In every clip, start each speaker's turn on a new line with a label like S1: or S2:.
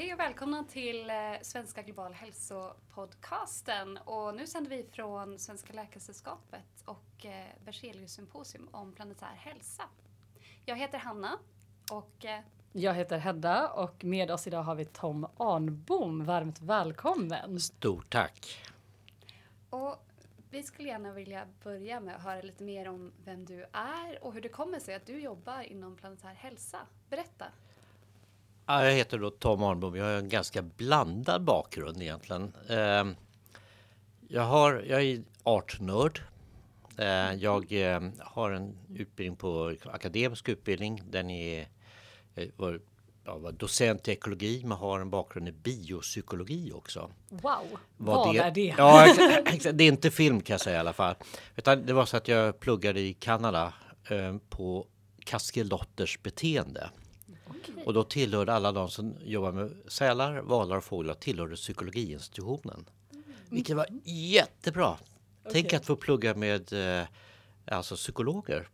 S1: Hej och välkomna till eh, Svenska Global Hälsopodcasten. Och nu sänder vi från Svenska Läkaresällskapet och eh, Berzelius symposium om planetär hälsa. Jag heter Hanna och eh,
S2: Jag heter Hedda och med oss idag har vi Tom Arnbom. Varmt välkommen!
S3: Stort tack.
S1: Och vi skulle gärna vilja börja med att höra lite mer om vem du är och hur det kommer sig att du jobbar inom planetär hälsa. Berätta.
S3: Ja, Jag heter då Tom Arnbom. Jag har en ganska blandad bakgrund egentligen. Eh, Jag, har, jag är artnörd. Eh, Jag eh, har en utbildning på akademisk utbildning. Den är jag var, docent i ekologi men har en bakgrund i biopsykologi också.
S2: Wow! Vad, är det?
S3: Ja, det är inte film kan jag säga i alla fall. Utan det var så att jag pluggade i Kanada eh, på kaskelotters beteende. Och då tillhörde alla de som jobbar med sälar, valar och fåglar tillhörde psykologiinstitutionen. Vilket var jättebra. Tänk
S2: Okej.
S3: att få plugga med eh, alltså psykologer.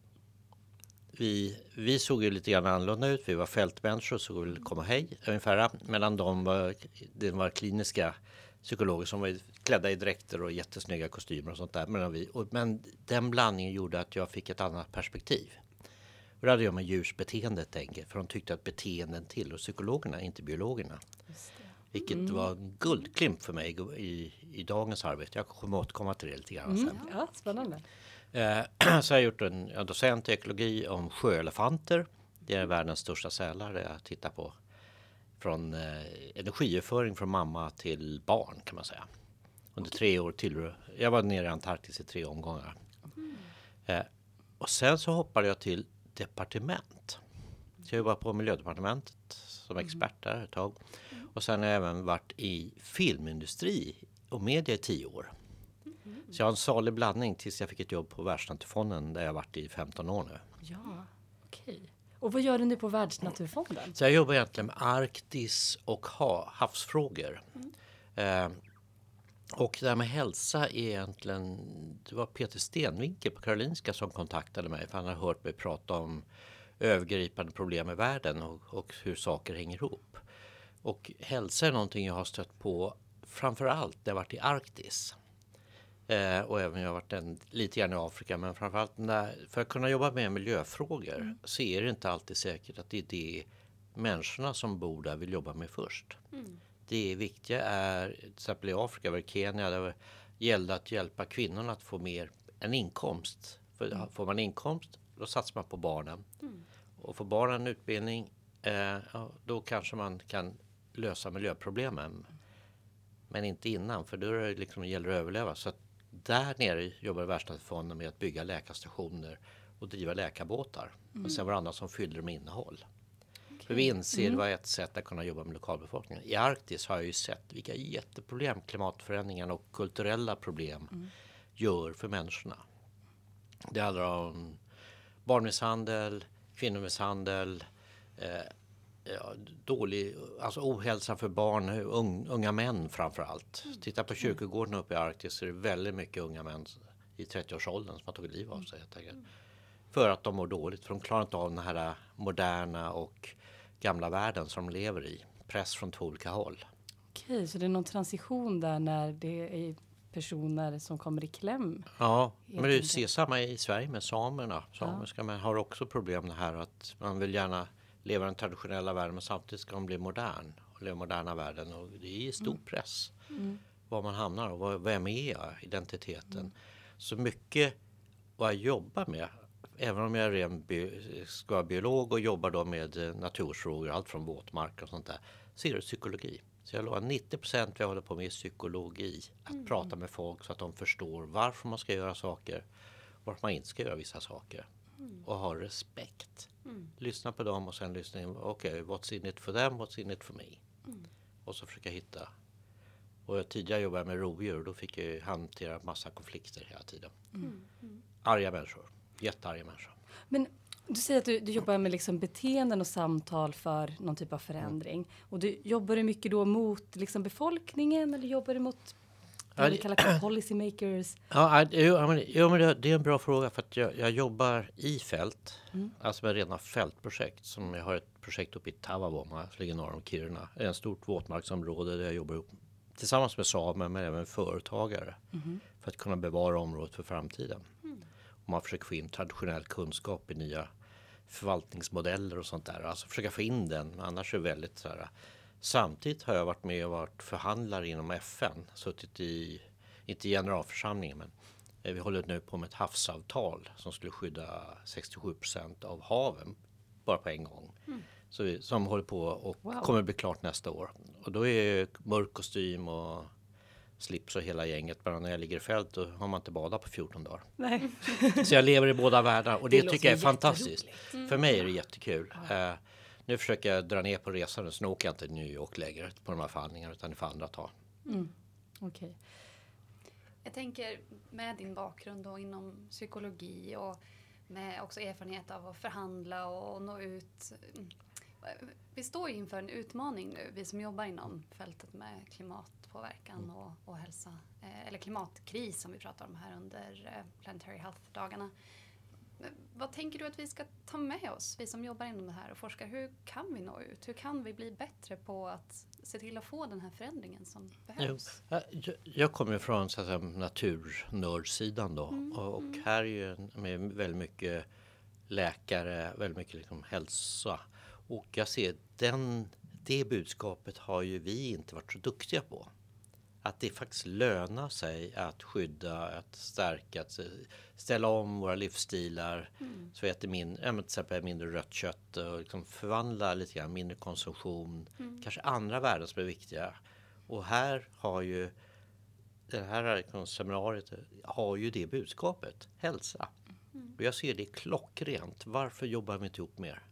S3: Vi, vi såg ju lite grann annorlunda ut. Vi var fältmänniskor så ville komma hej ungefär. Medan de var, det var kliniska psykologer som var klädda i dräkter och jättesnygga kostymer och sånt där. Men, vi, och, men den blandningen gjorde att jag fick ett annat perspektiv. Och det hade jag med djurs beteende tänker, för de tyckte att beteenden tillhör psykologerna, inte biologerna. Vilket var en guldklimp för mig i, i dagens arbete. Jag kommer återkomma till det lite grann sen.
S2: Ja, spännande.
S3: Eh, så jag har gjort en, en docent i ekologi om sjöelefanter. Det är världens största sälar jag tittar på. Från eh, energiöverföring från mamma till barn kan man säga. Under tre år till. Jag var nere i Antarktis i tre omgångar. Eh, och sen så hoppade jag till departement. Så jag jobbade på miljödepartementet som expert där ett tag. Och sen har jag även varit i filmindustri och media i tio år. Så jag har en salig blandning tills jag fick ett jobb på Världsnaturfonden där jag varit i 15 år nu.
S2: Ja, okej. Och vad gör du nu på Världsnaturfonden?
S3: Så jag jobbar egentligen med Arktis och ha, havsfrågor. Eh, och det här med hälsa är egentligen, det var Peter Stenvinkel på Karolinska som kontaktade mig för han har hört mig prata om övergripande problem i världen och, och hur saker hänger ihop. Och hälsa är någonting jag har stött på framför allt när jag varit i Arktis. Eh, och även jag har varit en, lite grann i Afrika men framförallt när, för att kunna jobba med miljöfrågor så är det inte alltid säkert att det är det människorna som bor där vill jobba med först. Det viktiga är, till exempel i Afrika, var det Kenya, där gällde att hjälpa kvinnorna att få mer en inkomst. För får man inkomst, då satsar man på barnen. Och får barnen en utbildning, eh, då kanske man kan lösa miljöproblemen. Men inte innan, för då är det liksom, det gäller att överleva. Så att där nere jobbar Världsnaturfonden med att bygga läkarstationer och driva läkarbåtar. Och sen var det andra som fyllde med innehåll. För vi inser det var ett sätt att kunna jobba med lokalbefolkningen. I Arktis har jag ju sett vilka jätteproblem klimatförändringarna och kulturella problem gör för människorna. Det handlar om barnmisshandel, kvinnomisshandel, eh, dålig, alltså ohälsa för barn, un, unga män framför allt. Titta på kyrkogården uppe i Arktis så är det väldigt mycket unga män i 30-årsåldern som har tagit liv av sig. För att de mår dåligt, för de klarar inte av den här moderna och gamla världen som de lever i. Press från två olika håll.
S2: Okej, så det är någon transition där när det är personer som kommer i kläm?
S3: Ja, men det
S2: enkelt.
S3: ser samma i Sverige med samerna. Samiska men har också problem det här att man vill gärna leva i den traditionella världen men samtidigt ska man bli modern och leva i moderna världen och det är stor press. Var man hamnar och vem är jag, identiteten. Så mycket vad jag jobbar med, även om jag är ren bi- ska biolog och jobbar då med eh, naturfrågor, allt från våtmark och sånt där, så är det psykologi. Så jag lovar 90 procent jag håller på med är psykologi. Att prata med folk så att de förstår varför man ska göra saker, varför man inte ska göra vissa saker. Och ha respekt. Lyssna på dem och sen lyssna in, okej, what's in it for them, what's in it for me? Och så försöka hitta. Och jag tidigare jobbade jag med rovdjur och då fick jag hantera massa konflikter hela tiden. Arga människor, jättearga människor.
S2: Men du säger att du, du jobbar med liksom beteenden och samtal för någon typ av förändring. Och du, jobbar du mycket då mot liksom befolkningen eller jobbar du mot Det vi kallar för policy makers.
S3: Ja, jo, men, det, är en bra fråga för att jag, jag jobbar i fält, alltså med rena fältprojekt. Som jag har ett projekt uppe i Taavavuoma, som ligger norr om Kiruna. Det är ett stort våtmarksområde där jag jobbar upp tillsammans med samer men även företagare för att kunna bevara området för framtiden. Och man försöker få in traditionell kunskap i nya förvaltningsmodeller och sånt där. Alltså försöka få in den, annars är det väldigt så här. Samtidigt har jag varit med och varit förhandlare inom FN, suttit i, inte i generalförsamlingen, men eh, vi håller nu på med ett havsavtal som skulle skydda 67 procent av haven bara på en gång. Så vi, som håller på och
S2: Wow.
S3: kommer bli klart nästa år. Och då är mörk kostym och slips och hela gänget. Men när jag ligger i fält då har man inte badat på 14 dagar.
S2: Nej.
S3: Så jag lever i båda världar och det,
S2: Det
S3: tycker jag är fantastiskt. För mig är det jättekul. Eh, nu försöker jag dra ner på resan så nu åker jag inte till New York längre på de här förhandlingarna utan det får andra ta.
S2: Okej.
S1: Jag tänker med din bakgrund då inom psykologi och med också erfarenhet av att förhandla och nå ut. Mm. Vi står ju inför en utmaning nu, vi som jobbar inom fältet med klimatpåverkan och, och hälsa. Eh, eller klimatkris som vi pratar om här under eh, Planetary Health-dagarna. Men Vad tänker du att vi ska ta med oss, vi som jobbar inom det här och forskar? Hur kan vi nå ut? Hur kan vi bli bättre på att se till att få den här förändringen som behövs?
S3: Ja, Jag, kommer från så att säga, naturnördsidan då och, och här är ju med väldigt mycket läkare, väldigt mycket liksom hälsa. Och jag ser den, det budskapet har ju vi inte varit så duktiga på. Att det faktiskt lönar sig att skydda, att stärka, att ställa om våra livsstilar. Så vi äter min, ja, men till exempel mindre rött kött och liksom förvandla lite grann, mindre konsumtion. Kanske andra värden som är viktiga. Och här har ju det här liksom, seminariet har ju det budskapet, hälsa. Och jag ser det klockrent. Varför jobbar vi inte ihop mer?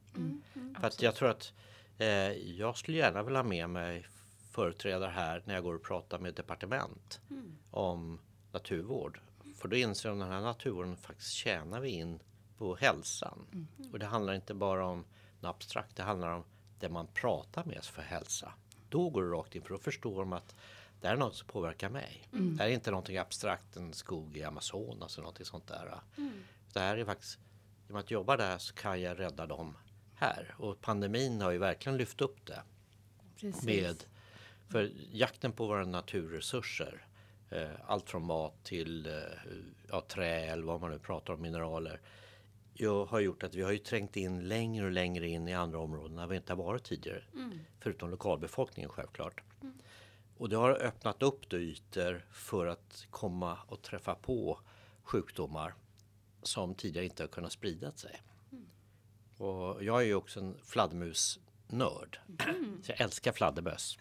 S3: För att jag tror att eh, jag skulle gärna vilja ha med mig företrädare här när jag går och pratar med departement om naturvård. För då inser de att den här naturvården faktiskt tjänar vi in på hälsan. Och det handlar inte bara om något abstrakt, det handlar om det man pratar med för hälsa. Då går det rakt in för då förstår de att det här är något som påverkar mig. Det här är inte någonting abstrakt, en skog i Amazonas eller någonting sånt där. Det här är faktiskt, genom att jobba där så kan jag rädda dem här. Och pandemin har ju verkligen lyft upp det
S2: Precis.
S3: med för jakten på våra naturresurser. Eh, allt från mat till eh, ja, trä eller vad man nu pratar om, mineraler. Jag har gjort att vi har ju trängt in längre och längre in i andra områden där vi inte har varit tidigare. Förutom lokalbefolkningen självklart. Och det har öppnat upp då ytor för att komma och träffa på sjukdomar som tidigare inte har kunnat sprida sig. Och jag är ju också en fladdermusnörd. Så jag älskar fladdermöss.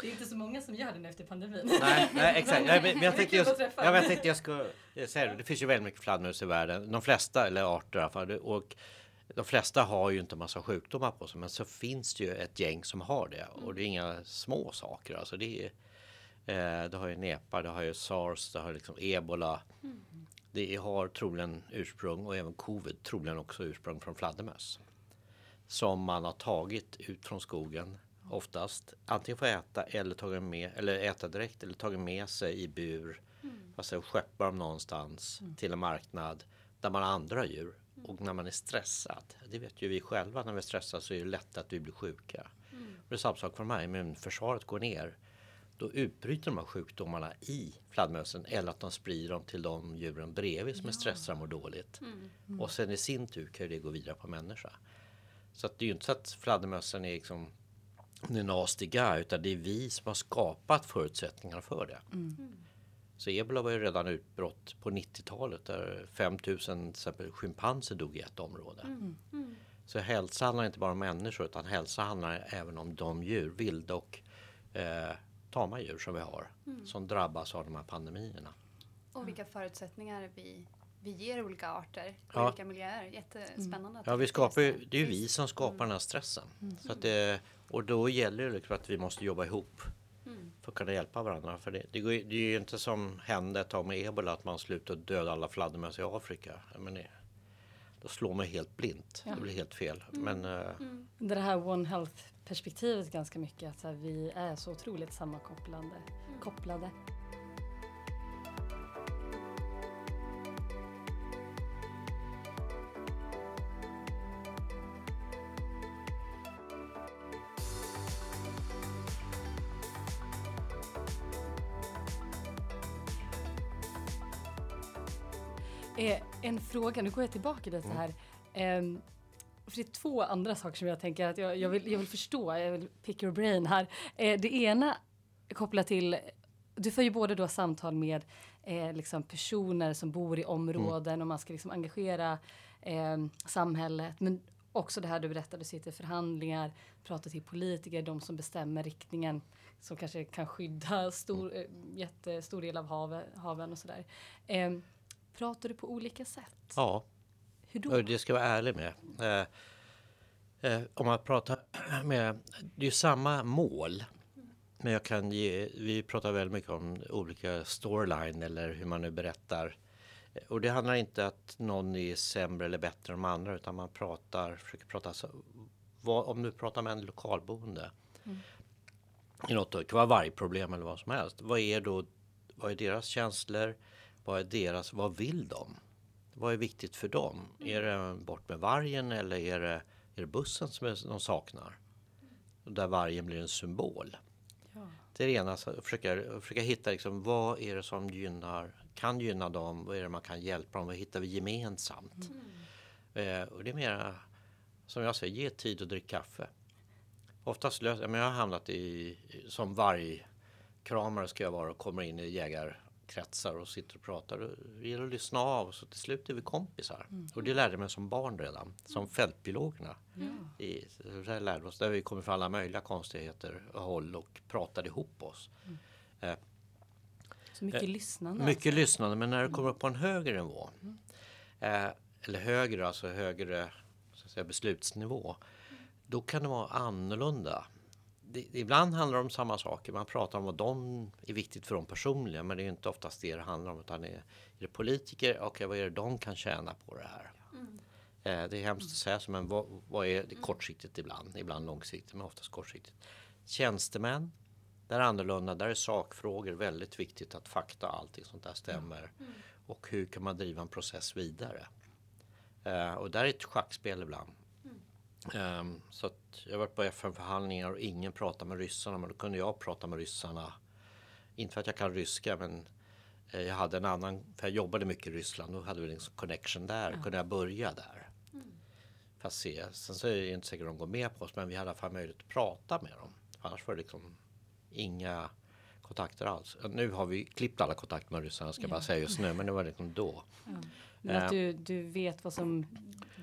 S2: Det är inte så många som gör det nu efter pandemin.
S3: Nej, nej exakt. Men men jag tänkte just, ja, men jag tänkte jag ska säga det. Det finns ju väldigt mycket fladdermöss i världen. De flesta, eller arter i alla fall. Och de flesta har ju inte massa sjukdomar på sig. Men så finns det ju ett gäng som har det. Och det är inga små saker. Alltså det, är, eh, det har ju nepa, det har ju sars, det har liksom ebola. Det har troligen ursprung och även covid troligen också ursprung från fladdermöss. Som man har tagit ut från skogen oftast. Antingen får äta eller tagit med eller äta direkt eller tagit med sig i bur. Alltså skeppar dem någonstans till en marknad där man har andra djur. Och när man är stressad, det vet ju vi själva, när vi är stressade så är det lätt att vi blir sjuka. Och det är samma sak för mig, immunförsvaret går ner. Då utbryter de här sjukdomarna i fladdermössen eller att de sprider dem till de djuren bredvid som är stressade och mår dåligt. Och sen i sin tur kan det gå vidare på människa. Så att det är ju inte så att fladdermössen är liksom är nastiga utan det är vi som har skapat förutsättningar för det. Så ebola var ju redan utbrott på 90-talet där 5000 till exempel schimpanser dog i ett område. Så hälsa handlar inte bara om människor utan hälsa handlar även om de djur, vilda och eh, tama djur som vi har som drabbas av de här pandemierna.
S1: Och vilka förutsättningar vi, vi ger olika arter och
S3: Ja.
S1: olika miljöer. Jättespännande. att
S3: Ja, vi
S1: det
S3: skapar ju, det är ju vi som skapar den här stressen. Så att det, och då gäller det liksom att vi måste jobba ihop för att kunna hjälpa varandra. För det, det, går, det är ju inte som hände ett tag med ebola att man slutade döda alla fladdermöss i Afrika. Men det, då slår man helt blint. Det blir helt fel. Men eh,
S2: Det här One Health-perspektivet ganska mycket. Att så här, vi är så otroligt sammankopplande. Kopplade. Fråga, nu går jag tillbaka lite här. Ehm, för det är två andra saker som jag tänker att jag, jag, vill, jag vill förstå, jag vill pick your brain här. Eh, det ena kopplat till, du får ju både då samtal med eh, liksom personer som bor i områden och man ska liksom engagera eh, samhället. Men också det här du berättade, du sitter i förhandlingar, pratar till politiker, de som bestämmer riktningen som kanske kan skydda stor, eh, jättestor del av hav, haven och sådär. Eh, pratar du på olika sätt?
S3: Ja,
S2: Hur då?
S3: och det ska jag vara ärlig med. Eh, eh, om man pratar med, det är ju samma mål. Men jag kan ge, vi pratar väldigt mycket om olika storyline eller hur man nu berättar. Eh, Och det handlar inte att någon är sämre eller bättre än de andra utan man pratar, försöker prata så, vad, om du pratar med en lokalboende. I något, det kan vara vargproblem eller vad som helst. Vad är då, vad är deras känslor? Vad är deras, vad vill de? Vad är viktigt för dem? Är det bort med vargen eller är det, är det bussen som de saknar? Där vargen blir en symbol.
S2: Ja.
S3: Det är det ena, försöka, försöka hitta liksom, vad är det som gynnar, kan gynna dem, vad är det man kan hjälpa dem, vad hittar vi gemensamt? Eh, och det är mera, som jag säger, ge tid och drick kaffe. Oftast löser, men jag har hamnat i, som vargkramare ska jag vara och kommer in i jägarkretsar och sitter och pratar. Det gäller att lyssna av så till slut är vi kompisar. Och det lärde mig som barn redan, som fältbiologerna. I, så där lärde vi oss, där vi kommer från alla möjliga konstigheter och håll och pratade ihop oss.
S2: Så mycket lyssnande.
S3: Eh, Mycket lyssnande, men när det kommer upp på en högre nivå. Eh, eller högre, alltså högre så att säga, beslutsnivå. Då kan det vara annorlunda. Det, ibland handlar det om samma saker. Man pratar om vad de är viktigt för dem personligen. Men det är inte oftast det det handlar om. Utan det är, är det politiker? Okej, vad är det de kan tjäna på det här? Eh, det är hemskt att säga så, men vad, vad är det kortsiktigt ibland? Ibland långsiktigt, men oftast kortsiktigt. Tjänstemän, där är annorlunda. Där är sakfrågor väldigt viktigt att fakta och allting sånt där stämmer. Och hur kan man driva en process vidare? Eh, och där är ett schackspel ibland. Ehm, så jag varit på FN-förhandlingar och ingen pratar med ryssarna. Men då kunde jag prata med ryssarna. Inte för att jag kan ryska men eh, jag hade en annan, för jag jobbade mycket i Ryssland. Då hade vi liksom connection där. Kunde jag börja där. För att se. Sen så är det inte säkert att de går med på oss. Men vi hade i alla fall möjlighet att prata med dem. Annars var det liksom inga kontakter alls. Nu har vi klippt alla kontakter med ryssarna ska jag bara säga just nu. Men det var liksom då.
S2: Men att
S3: Eh.
S2: du, du vet vad som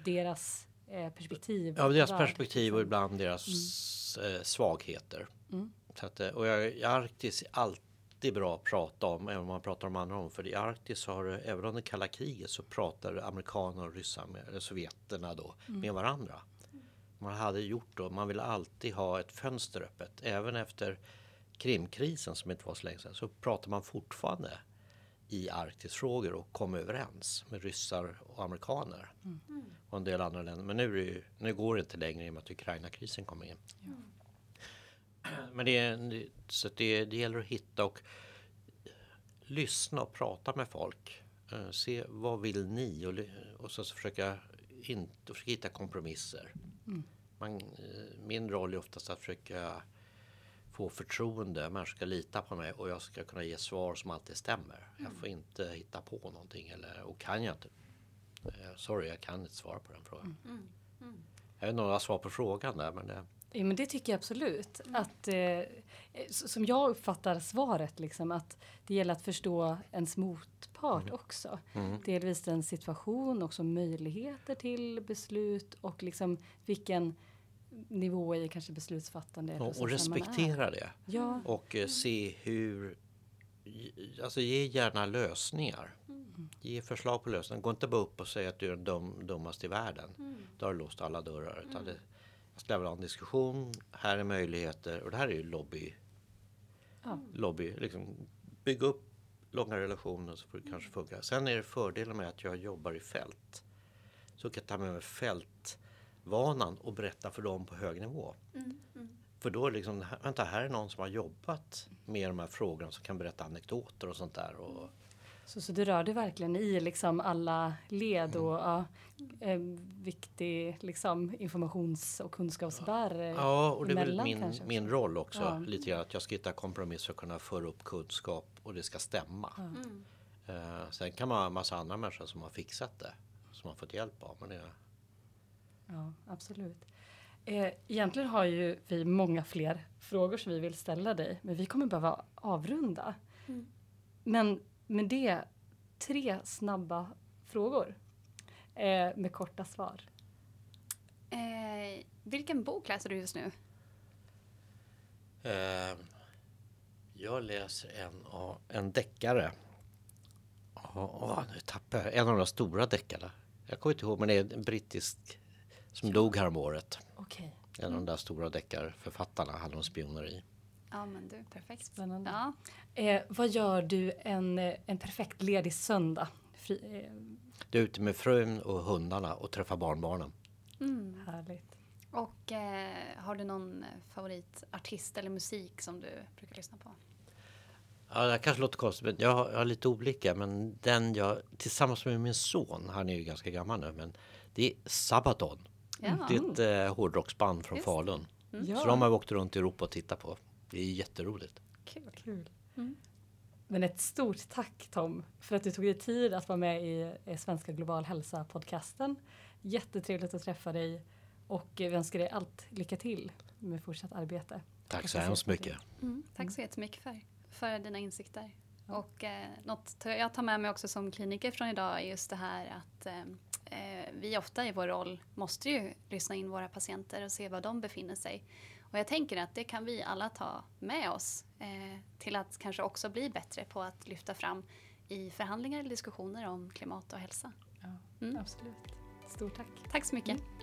S2: deras perspektiv
S3: Ja, deras perspektiv och
S2: liksom.
S3: ibland deras eh, svagheter. Så att, eh, och jag, i Arktis är alltid bra att prata om, även om man pratar om andra om. För i Arktis har det, även under kalla kriget så pratar amerikaner och ryssar, med, eller sovjeterna då, med varandra. Man hade gjort då, man ville alltid ha ett fönster öppet. Även efter Krimkrisen som inte var så länge sedan så pratar man fortfarande i Arktisfrågor och kom överens med ryssar och amerikaner. Och en del andra länder. Men nu, ju, nu går det inte längre i och med att Ukraina-krisen kommer in. Men det, så det, det gäller att hitta och lyssna och prata med folk. Eh, Se vad vill ni och, och så, så försöka, inte, försöka hitta kompromisser. Man, eh, min roll är oftast att försöka få förtroende. Människor ska lita på mig och jag ska kunna ge svar som alltid stämmer. Jag får inte hitta på någonting eller, och kan jag inte. Eh, Sorry, jag kan inte svara på den frågan. Jag vet inte om jag har svar på frågan där men det,
S2: Ja, men det tycker jag absolut. Att, eh, som jag uppfattar svaret, liksom, att det gäller att förstå ens motpart också. Delvis den situation, också möjligheter till beslut och liksom vilken nivå i kanske beslutsfattande
S3: och, och respektera det.
S2: Ja,
S3: Och eh, se hur... Alltså ge gärna lösningar. Ge förslag på lösningar. Gå inte bara upp och säga att du är den dum, dummaste i världen. Då har du låst alla dörrar. Utan det, jag skulle vilja ha en diskussion. Här är möjligheter. Och det här är ju lobby.
S2: Ja.
S3: Lobby. Liksom, bygga upp långa relationer så får det kanske funka. Sen är det fördelen med att jag jobbar i fält. Så kan jag ta med mig fältvanan och berätta för dem på hög nivå. För då är det liksom, vänta här är någon som har jobbat med de här frågorna som kan berätta anekdoter och sånt där. Och,
S2: så, så du rör dig verkligen i liksom alla led och ja, eh, viktig liksom, informations och kunskapsbärare.
S3: ja, och det är väl min,
S2: kanske
S3: min roll också.
S2: Ja.
S3: Lite grann att jag ska hitta kompromisser för att kunna föra upp kunskap och det ska stämma. Eh, sen kan man ha en massa andra människor som har fixat det. Som har fått hjälp av. Men det,
S2: Ja, absolut. Eh, egentligen har ju vi många fler frågor som vi vill ställa dig, men vi kommer behöva avrunda.
S1: Mm.
S2: Men med det, tre snabba frågor eh, med korta svar.
S1: Eh, vilken bok läser du just nu?
S3: eh, jag läser en, av- en deckare. Åh, åh, nu tappar jag en av de stora deckarna. Jag kommer inte ihåg men det är en brittisk som dog häromåret.
S2: Okej,
S3: En av de där stora deckarförfattarna handlar om spioneri.
S1: Ja men du, perfekt.
S2: spännande.
S1: Ja.
S2: Eh, vad gör du en, eh, en perfekt ledig söndag? Fri, eh,
S3: Du är ute med frun och hundarna och träffar barnbarnen.
S1: Mm.
S2: härligt.
S1: Och eh, har du någon favoritartist eller musik som du brukar lyssna på?
S3: Ja, det kanske låter konstigt, men jag har, jag har lite olika. Men den jag tillsammans med min son, han är ju ganska gammal nu, men det är Sabaton.
S1: Ja.
S3: Det är ett eh, hårdrocksband från
S1: Just.
S3: Falun.
S2: Ja,
S3: Så de har vi åkt runt i Europa och tittat på. Det är jätteroligt.
S1: Kul.
S2: kul.
S1: Mm.
S2: Men ett stort tack Tom för att du tog dig tid att vara med i eh, Svenska Global Hälsa-podcasten. Jättetrevligt att träffa dig och vi önskar dig allt lycka till med fortsatt arbete.
S3: Tack så hemskt mycket.
S1: Mm. Tack så jättemycket för, för dina insikter.
S2: Ja.
S1: Och eh, något jag tar med mig också som kliniker från idag är just det här att eh, eh, vi ofta i vår roll måste ju lyssna in våra patienter och se var de befinner sig. Och jag tänker att det kan vi alla ta med oss eh, till att kanske också bli bättre på att lyfta fram i förhandlingar eller diskussioner om klimat och hälsa.
S2: Ja,
S1: Mm.
S2: Absolut. Stort tack.
S1: Tack så mycket.
S2: Mm.